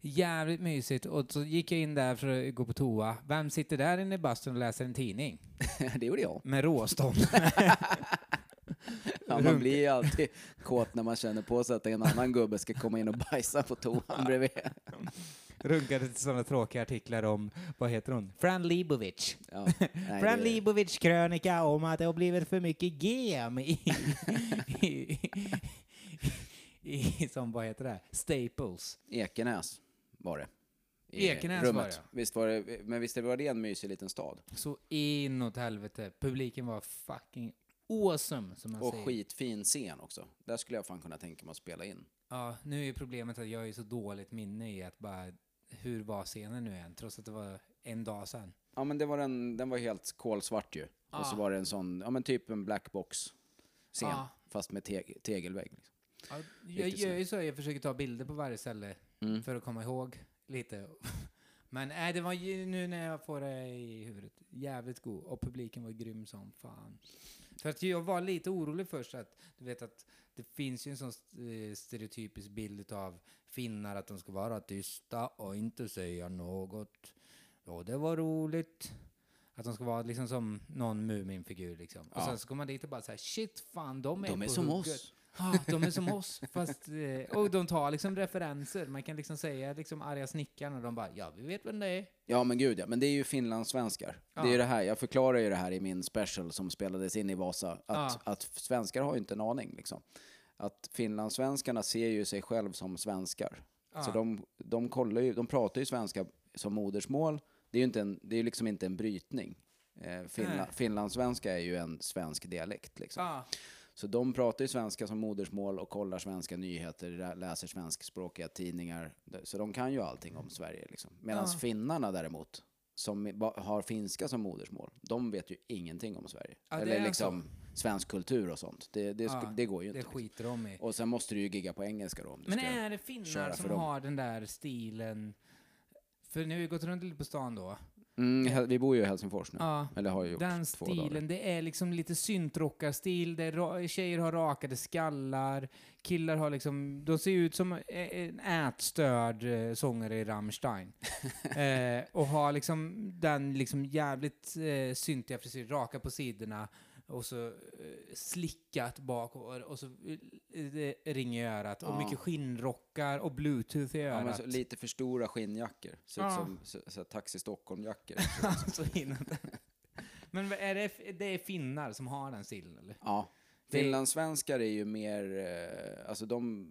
jävligt mysigt. Och så gick jag in där för att gå på toa. Vem sitter där inne i bastun och läser en tidning? det gjorde jag. Med råstånd. Ja, man blir ju alltid kåt när man känner på sig att en annan gubbe ska komma in och bajsa på toan bredvid. Runkade till sådana tråkiga artiklar om, vad heter hon? Fran Libovic. Ja, nej, Fran det- Libovic krönika om att det har blivit för mycket gem i, i, i, som, vad heter det? Staples. Ekenäs var det. Ekenäs rummet. var det. Visst var det, men visst var det en mysig liten stad? Så inåt helvete. Publiken var fucking awesome, som man Och säger. skitfin scen också. Där skulle jag fan kunna tänka mig att spela in. Ja, nu är ju problemet att jag är så dåligt minne i att bara, hur var scenen nu igen? Trots att det var en dag sedan. Ja men det var den, den var helt kolsvart ju. Och så Ja. var det en sån, ja men typ en blackbox scen. Ja. Fast med te tegelvägg. Liksom. Ja, jag gör ju så, jag försöker ta bilder på varje ställe Mm. för att komma ihåg lite. Men nej, det var ju nu när jag får det i huvudet, jävligt god. Och publiken var grym som fan. För att jag var lite orolig först att, du vet att det finns ju en sån eh, stereotypisk bild av finnar att de ska vara tysta och inte säga något. Ja, det var roligt. Att de ska vara liksom som någon Muminfigur liksom. Och Ja. sen så kommer man dit och bara säger shit fan, de är De är på som hugget. oss. Ja, de är som oss. Fast, eh, och de tar liksom referenser. Man kan liksom säga liksom arga snickaren och de bara ja, vi vet vem det är. Ja men gud ja, men det är ju finlandssvenskar. Det är Ja. ju det här, jag förklarar ju det här i min special som spelades in i Vasa, att, Ja. att svenskar har ju inte en aning liksom. Att finlandssvenskarna ser ju sig själv som svenskar. Ja. Så de, de, kollar ju, de pratar ju svenska som modersmål. Det är ju inte en, det är liksom inte en brytning. Eh, Finla, finlandssvenska är ju en svensk dialekt liksom. Så de pratar ju svenska som modersmål och kollar svenska nyheter, lä- läser svenskspråkiga tidningar. Så de kan ju allting om Sverige liksom. Medan Ja. finnarna däremot, som har finska som modersmål, de vet ju ingenting om Sverige. Ja, det Eller liksom svensk kultur och sånt. Det, det, Ja, det går ju Det inte. liksom. skiter de i. Och sen måste du ju gigga på engelska då. Om du Men ska... är det finnar som har den där stilen? För nu har vi gått runt lite på stan då. Mm, vi bor ju i Helsingfors nu. Ja, Eller har gjort den stilen, det är liksom lite syntrockarstil, där tjejer har rakade skallar, killar har liksom, de ser ut som eh, en ätstörd eh, sångare i Rammstein. eh, och har liksom den liksom jävligt eh, syntiga frisyr, raka på sidorna och så eh, slickat bak och, och så eh, ring i örat och Ja. mycket skinnrockar och bluetooth i Ja, men örat. så, lite för stora skinnjackor. Ser Ja. som så, så, Taxi Stockholm-jackor. Men är det, det är finnar som har den stilen eller? ja. Finlandssvenskar är ju mer, eh, alltså de,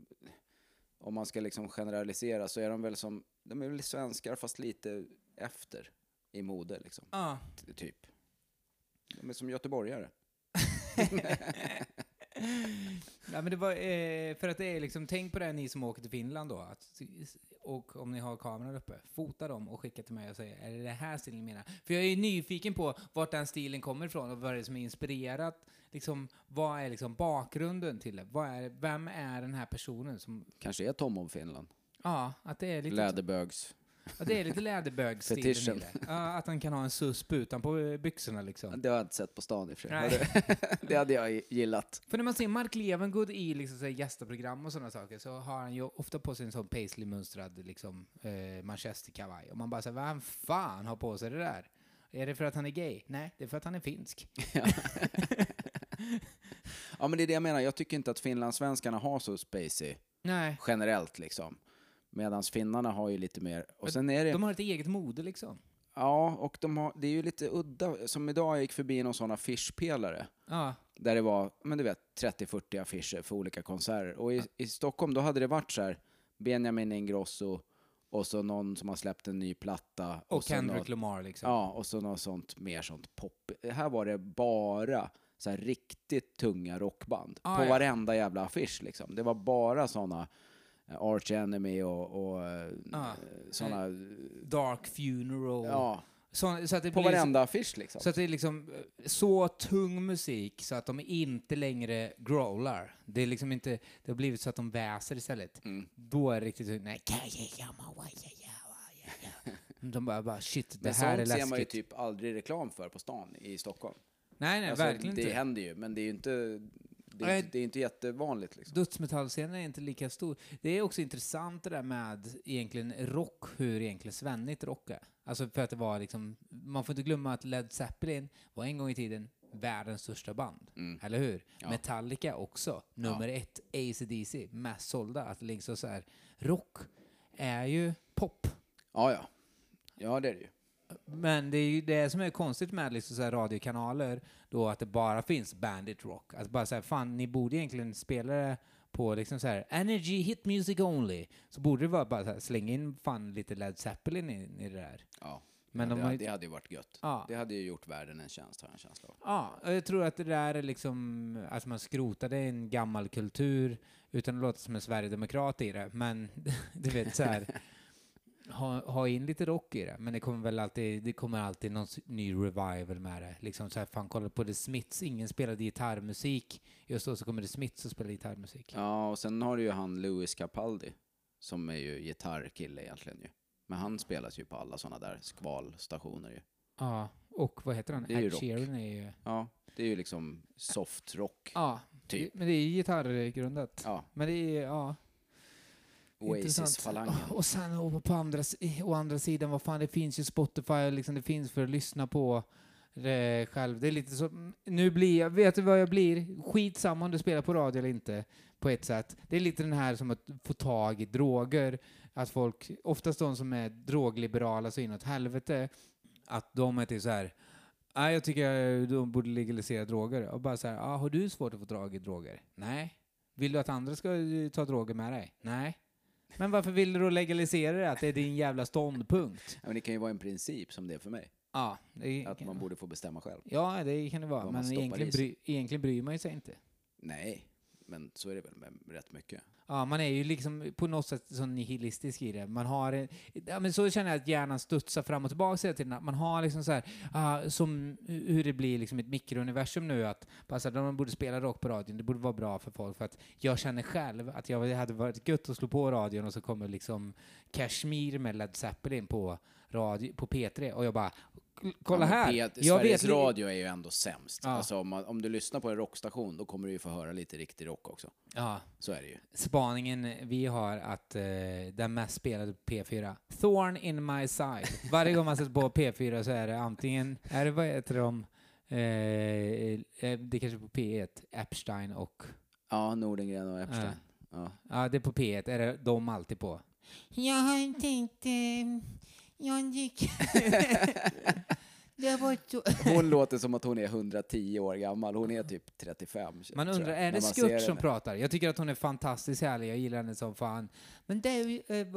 om man ska liksom generalisera så är de väl som, de är väl svenskar fast lite efter i mode liksom, Ja. typ. De är som göteborgare. Ja, men det var, eh, för att det är liksom, tänk på det ni som åker till Finland då, att, och om ni har kameran uppe, fota dem och skicka till mig och säga, är det det här stilen ni menar? För jag är ju nyfiken på vart den stilen kommer ifrån och vad det är som är inspirerat, liksom, vad är liksom bakgrunden till det? Vad är, vem är den här personen som, Kanske är Tom of Finland. ja, att det är lite, Läderbögs. Att det är lite läderbögstilen i Fetischen. det. Ja, att han kan ha en susp utanpå eh, byxorna liksom. Det har jag inte sett på stan i och för sig. Det, hade jag gillat. För när man ser Mark Levengood i liksom, så här, gästaprogram och sådana saker så har han ju ofta på sig en sån paisley-mönstrad liksom, eh, manchesterkavaj. Och man bara säger, vem fan har på sig det där? Är det för att han är gay? Nej, det är för att han är finsk. Ja men det är det jag menar, jag tycker inte att finlandssvenskarna har så spacey Nej, generellt liksom. Medan finnarna har ju lite mer, och sen är det, de har ett eget mode liksom. ja och de har, det är ju lite udda, som idag jag gick förbi någon sån affischpelare. Ja, Där det var, men du vet, 30-40 affischer för olika konserter. Och i, i Stockholm då hade det varit så här, Benjamin Ingrosso och så någon som har släppt en ny platta. och så Kendrick något, Lamar liksom. Ja, och så något sånt mer sånt pop. Här var det bara så här riktigt tunga rockband. Ah, på ja. varenda jävla affisch liksom. Det var bara såna Arch Enemy och, och eh, Ah. såna, Dark Funeral. ja, Så, så att det på blir varenda affisch liksom. så att det är liksom eh, så tung musik så att de inte längre growlar. Det är liksom inte, det har blivit så att de väser istället. Mm. Då är det riktigt så, nej, de bara, bara shit, det här är sånt ser man ju läskigt. typ aldrig reklam för på stan i Stockholm. nej, nej, Alltså, verkligen det inte. händer ju, men det är ju inte, det är, Nej. inte- det är inte jättevanligt liksom. Dödsmetallscenen är inte lika stor. Det är också intressant det där med egentligen rock, hur egentligen svennigt rock är. Alltså för att det var liksom, man får inte glömma att Led Zeppelin var en gång i tiden världens största band. Mm. Eller hur? Ja. Metallica också. Nummer ett, AC/DC, mest sålda. Att liksom så här, rock är ju pop. Ja, ja. Ja, det är det ju. Men det är ju det som är konstigt med liksom så här radiokanaler, då att det bara finns bandit rock. Att bara säga, fan, ni borde egentligen spela det på liksom så här energy hit music only. Så borde det vara bara så här, slänga in fan lite Led Zeppelin i, i det där. Ja. Men ja, de det, ju- det hade ju varit gött. Ja. Det hade ju gjort världen en tjänst, har jag en känsla av. Ja, och jag tror att det där är liksom, att man skrotade en gammal kultur utan att låta som en sverigedemokrat i det. Men du vet så här, ha, ha in lite rock i det. Men det kommer väl alltid, det kommer alltid någon ny revival med det. Liksom så här, fan kolla på The Smiths, ingen spelade gitarrmusik. Just då så kommer The Smiths och spelar gitarrmusik. Ja, och sen har du ju han Louis Capaldi, som är ju gitarrkille egentligen ju. Men han spelas ju på alla sådana där skvalstationer ju. Ja, och vad heter han? Det är ju Ed rock. Sheeran är ju... Ja, det är ju liksom soft rock. Ja, Typ. men det är ju gitarrgrundat. Ja, Men det är, ja. Oasis-falangen. Och sen och på andra, å andra sidan, vad fan, det finns ju Spotify, liksom, det finns för att lyssna på det själv. Det är lite så, nu blir jag, vet du vad jag blir? Skitsamma om du spelar på radio eller inte, på ett sätt. Det är lite den här som att få tag i droger, att folk, oftast de som är drogliberala så inåt helvete, att de är till så här, Nej, jag tycker de borde legalisera droger. Och bara så här, ah, har du svårt att få tag i droger? Nej. Vill du att andra ska eh, ta droger med dig? Nej. Men varför vill du då legalisera det? Att det är din jävla ståndpunkt? Ja, men det kan ju vara en princip som det är för mig. Ja, det Att man borde få bestämma själv. Ja, det kan det vara. Vad man Men stoppar egentligen, sig. bry, egentligen bryr man sig inte. Nej, men så är det väl med rätt mycket. Ja, man är ju liksom på något sätt så nihilistisk i det. Man har, en- ja, men så känner jag att hjärnan studsar fram och tillbaka hela tiden. Man har liksom så här, uh, som hur det blir liksom ett mikrouniversum nu, att bara de borde spela rock på radion, det borde vara bra för folk, för att jag känner själv att jag det hade varit gött att slå på radion och så kommer liksom Kashmir med Led Zeppelin på, radio, på P3 och jag bara, kolla Ja, här! P- jag Sveriges li- Radio är ju ändå sämst. Ja. Alltså om, man, om du lyssnar på en rockstation, då kommer du ju få höra lite riktig rock också. Ja, Så är det ju. spaningen vi har att eh, den mest spelade på P4, Thorn in my side. Varje gång man sätter på P4 så är det antingen, är det vad heter de, eh, eh, det är kanske på P1, Epstein och, Ja, Nordengren och Epstein. Ja. ja det är på P1, är det de alltid på? Jag har tänkt, eh, jag gick... det var så... Hon låter som att hon är 110 år gammal. Hon är typ 35. Man undrar, jag, är det Skurt som henne. pratar? Jag tycker att hon är fantastiskt härlig, jag gillar henne som fan. Men det är ju eh,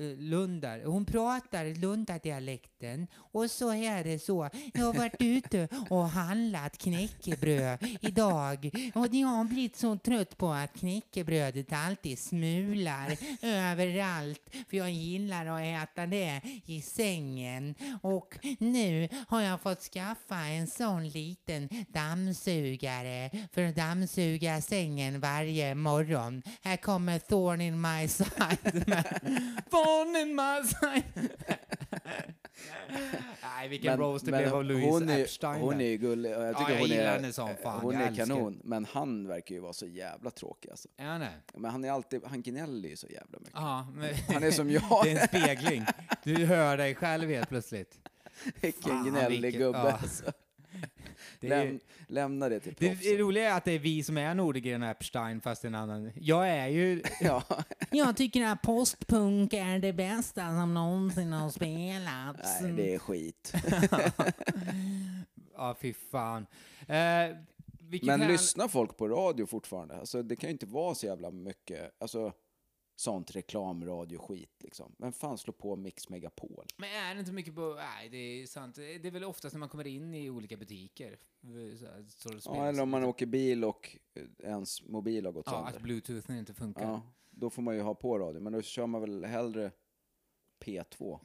Lundar, hon pratar Lundadialekten och så är det så. Jag har varit ute och handlat knäckebröd idag och jag har blivit så trött på att knäckebrödet alltid smular överallt för jag gillar att äta det i sängen och nu har jag fått skaffa en sån liten dammsugare för att dammsuga sängen varje morgon. Här kommer Thorn in my side. Thorn in my side. Nej, vilken roast det blev av Louise hon är, Epstein. Hon är ju gullig. och Jag Ja, tycker jag hon gillar är, henne som fan. Hon Jag är älskar kanon. Men han verkar ju vara så jävla tråkig alltså. Han det? Men han är alltid, han gnäller ju så jävla mycket. Ja, men Han är som jag. det är en spegling. Du hör dig själv helt plötsligt. Vilken Fan, gnällig vilken- gubbe ja. alltså. Det är, Läm, lämna det till det proffsen. är roliga är att det är vi som är Nordegren och Epstein fast en annan. Jag är ju... Ja. Jag tycker att postpunk är det bästa som någonsin har spelats. Nej, det är skit. Ja, fy fan. Eh, Men här- lyssnar folk på radio fortfarande? Alltså, det kan ju inte vara så jävla mycket alltså, sånt reklamradio-skit. Liksom. Men fan slå på Mix Megapol? Men är det inte mycket på... Nej, det är sant. Det är väl oftast när man kommer in i olika butiker. Så så Ja, eller om man åker bil och eh, ens mobil har gått Ja, att sönder. bluetoothen inte funkar. Ja, då får man ju ha på radio. Men då kör man väl hellre P2.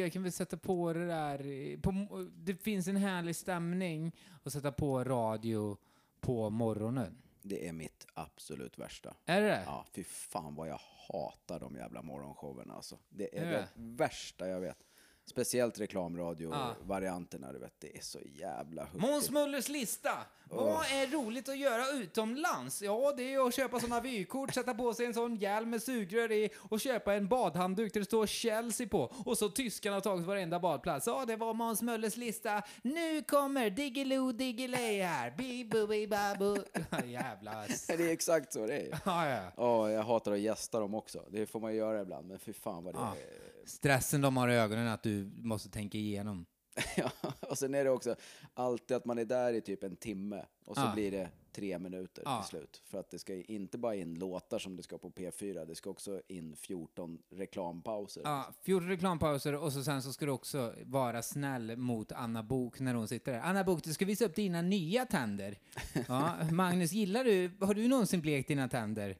Jag kan väl sätta på det där. eh, På, det finns en härlig stämning att sätta på radio på morgonen. Det är mitt absolut värsta. Är det det? Ja, fy fan vad jag hatar de jävla morgonshowerna alltså. Det är Är det det? värsta jag vet. Speciellt reklamradio-varianterna, du vet. Det är så jävla Måns hurtigt. Möllers lista. Vad är roligt att göra utomlands? Ja, det är att köpa sådana vykort, sätta på sig en sån hjälm med sugrör i och köpa en badhandduk där det står Chelsea på. Och så tyskarna har tagit varenda badplats. Ja, det var Måns Möllers lista. Nu kommer Diggiloo Diggiley här. Bibu Bibabu. Jävla... Det är exakt så det är. Ja, ja. Ja, jag hatar att gästa dem också. Det får man göra ibland, men fy fan vad det är. Stressen de har i ögonen att du måste tänka igenom. Ja, och sen är det också alltid att man är där i typ en timme och så Ja. blir det tre minuter Ja. till slut. För att det ska inte bara in låtar som det ska på P4, det ska också in 14 reklampauser. Ja, 14 reklampauser och så sen så ska du också vara snäll mot Anna Bok när hon sitter där. Anna Bok, du ska visa upp dina nya tänder. Ja, Magnus, gillar du, har du någonsin blekt dina tänder?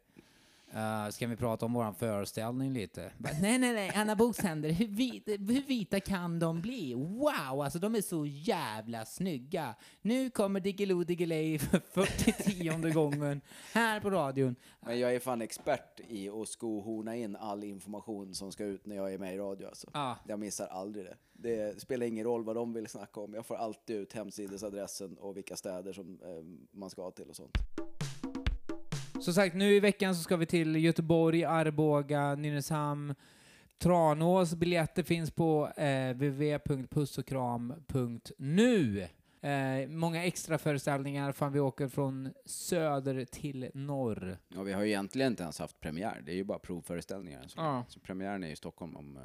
Uh, ska vi prata om våran föreställning lite? Bara, nej, nej, nej, Anna Boks tänder, hur, vit, hur vita kan de bli? Wow, alltså de är så jävla snygga. Nu kommer Diggiloo Diggiley för 49 gången här på radion. Men jag är fan expert i att skohorna in all information som ska ut när jag är med i radio. Alltså. Ja. Jag missar aldrig det. Det spelar ingen roll vad de vill snacka om. Jag får alltid ut hemsidesadressen och vilka städer som eh, man ska till och sånt. Som sagt, nu i veckan så ska vi till Göteborg, Arboga, Nynäshamn, Tranås. Biljetter finns på eh, www.pussokram.nu. Eh, många extra föreställningar, fan vi åker från söder till norr. Ja, vi har ju egentligen inte ens haft premiär. Det är ju bara provföreställningar. Så, Ja. så premiären är i Stockholm om eh,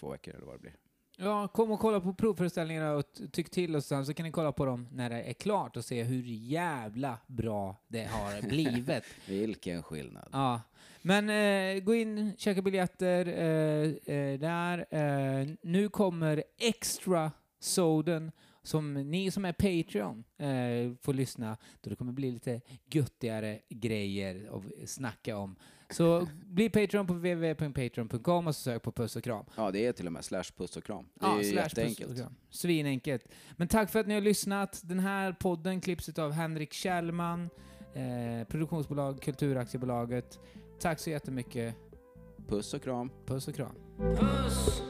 två veckor eller vad det blir. Ja, kom och kolla på provföreställningarna och tyck till och sen så kan ni kolla på dem när det är klart och se hur jävla bra det har blivit. Vilken skillnad. Ja, men eh, gå in, köka biljetter eh, eh, där. Eh, nu kommer Extra Soden som ni som är Patreon eh, får lyssna, då det kommer bli lite göttigare grejer att snacka om. Så bli Patreon på www.patreon.com och så sök på Puss och Kram. Ja, det är till och med slash puss och kram. Det är Ja, slash puss jätteenkelt. och kram. Svinenkelt. Men tack för att ni har lyssnat. Den här podden klipps av Henrik Kjellman, eh, produktionsbolag Kulturaktiebolaget. Tack så jättemycket. Puss och kram. Puss och kram. Puss!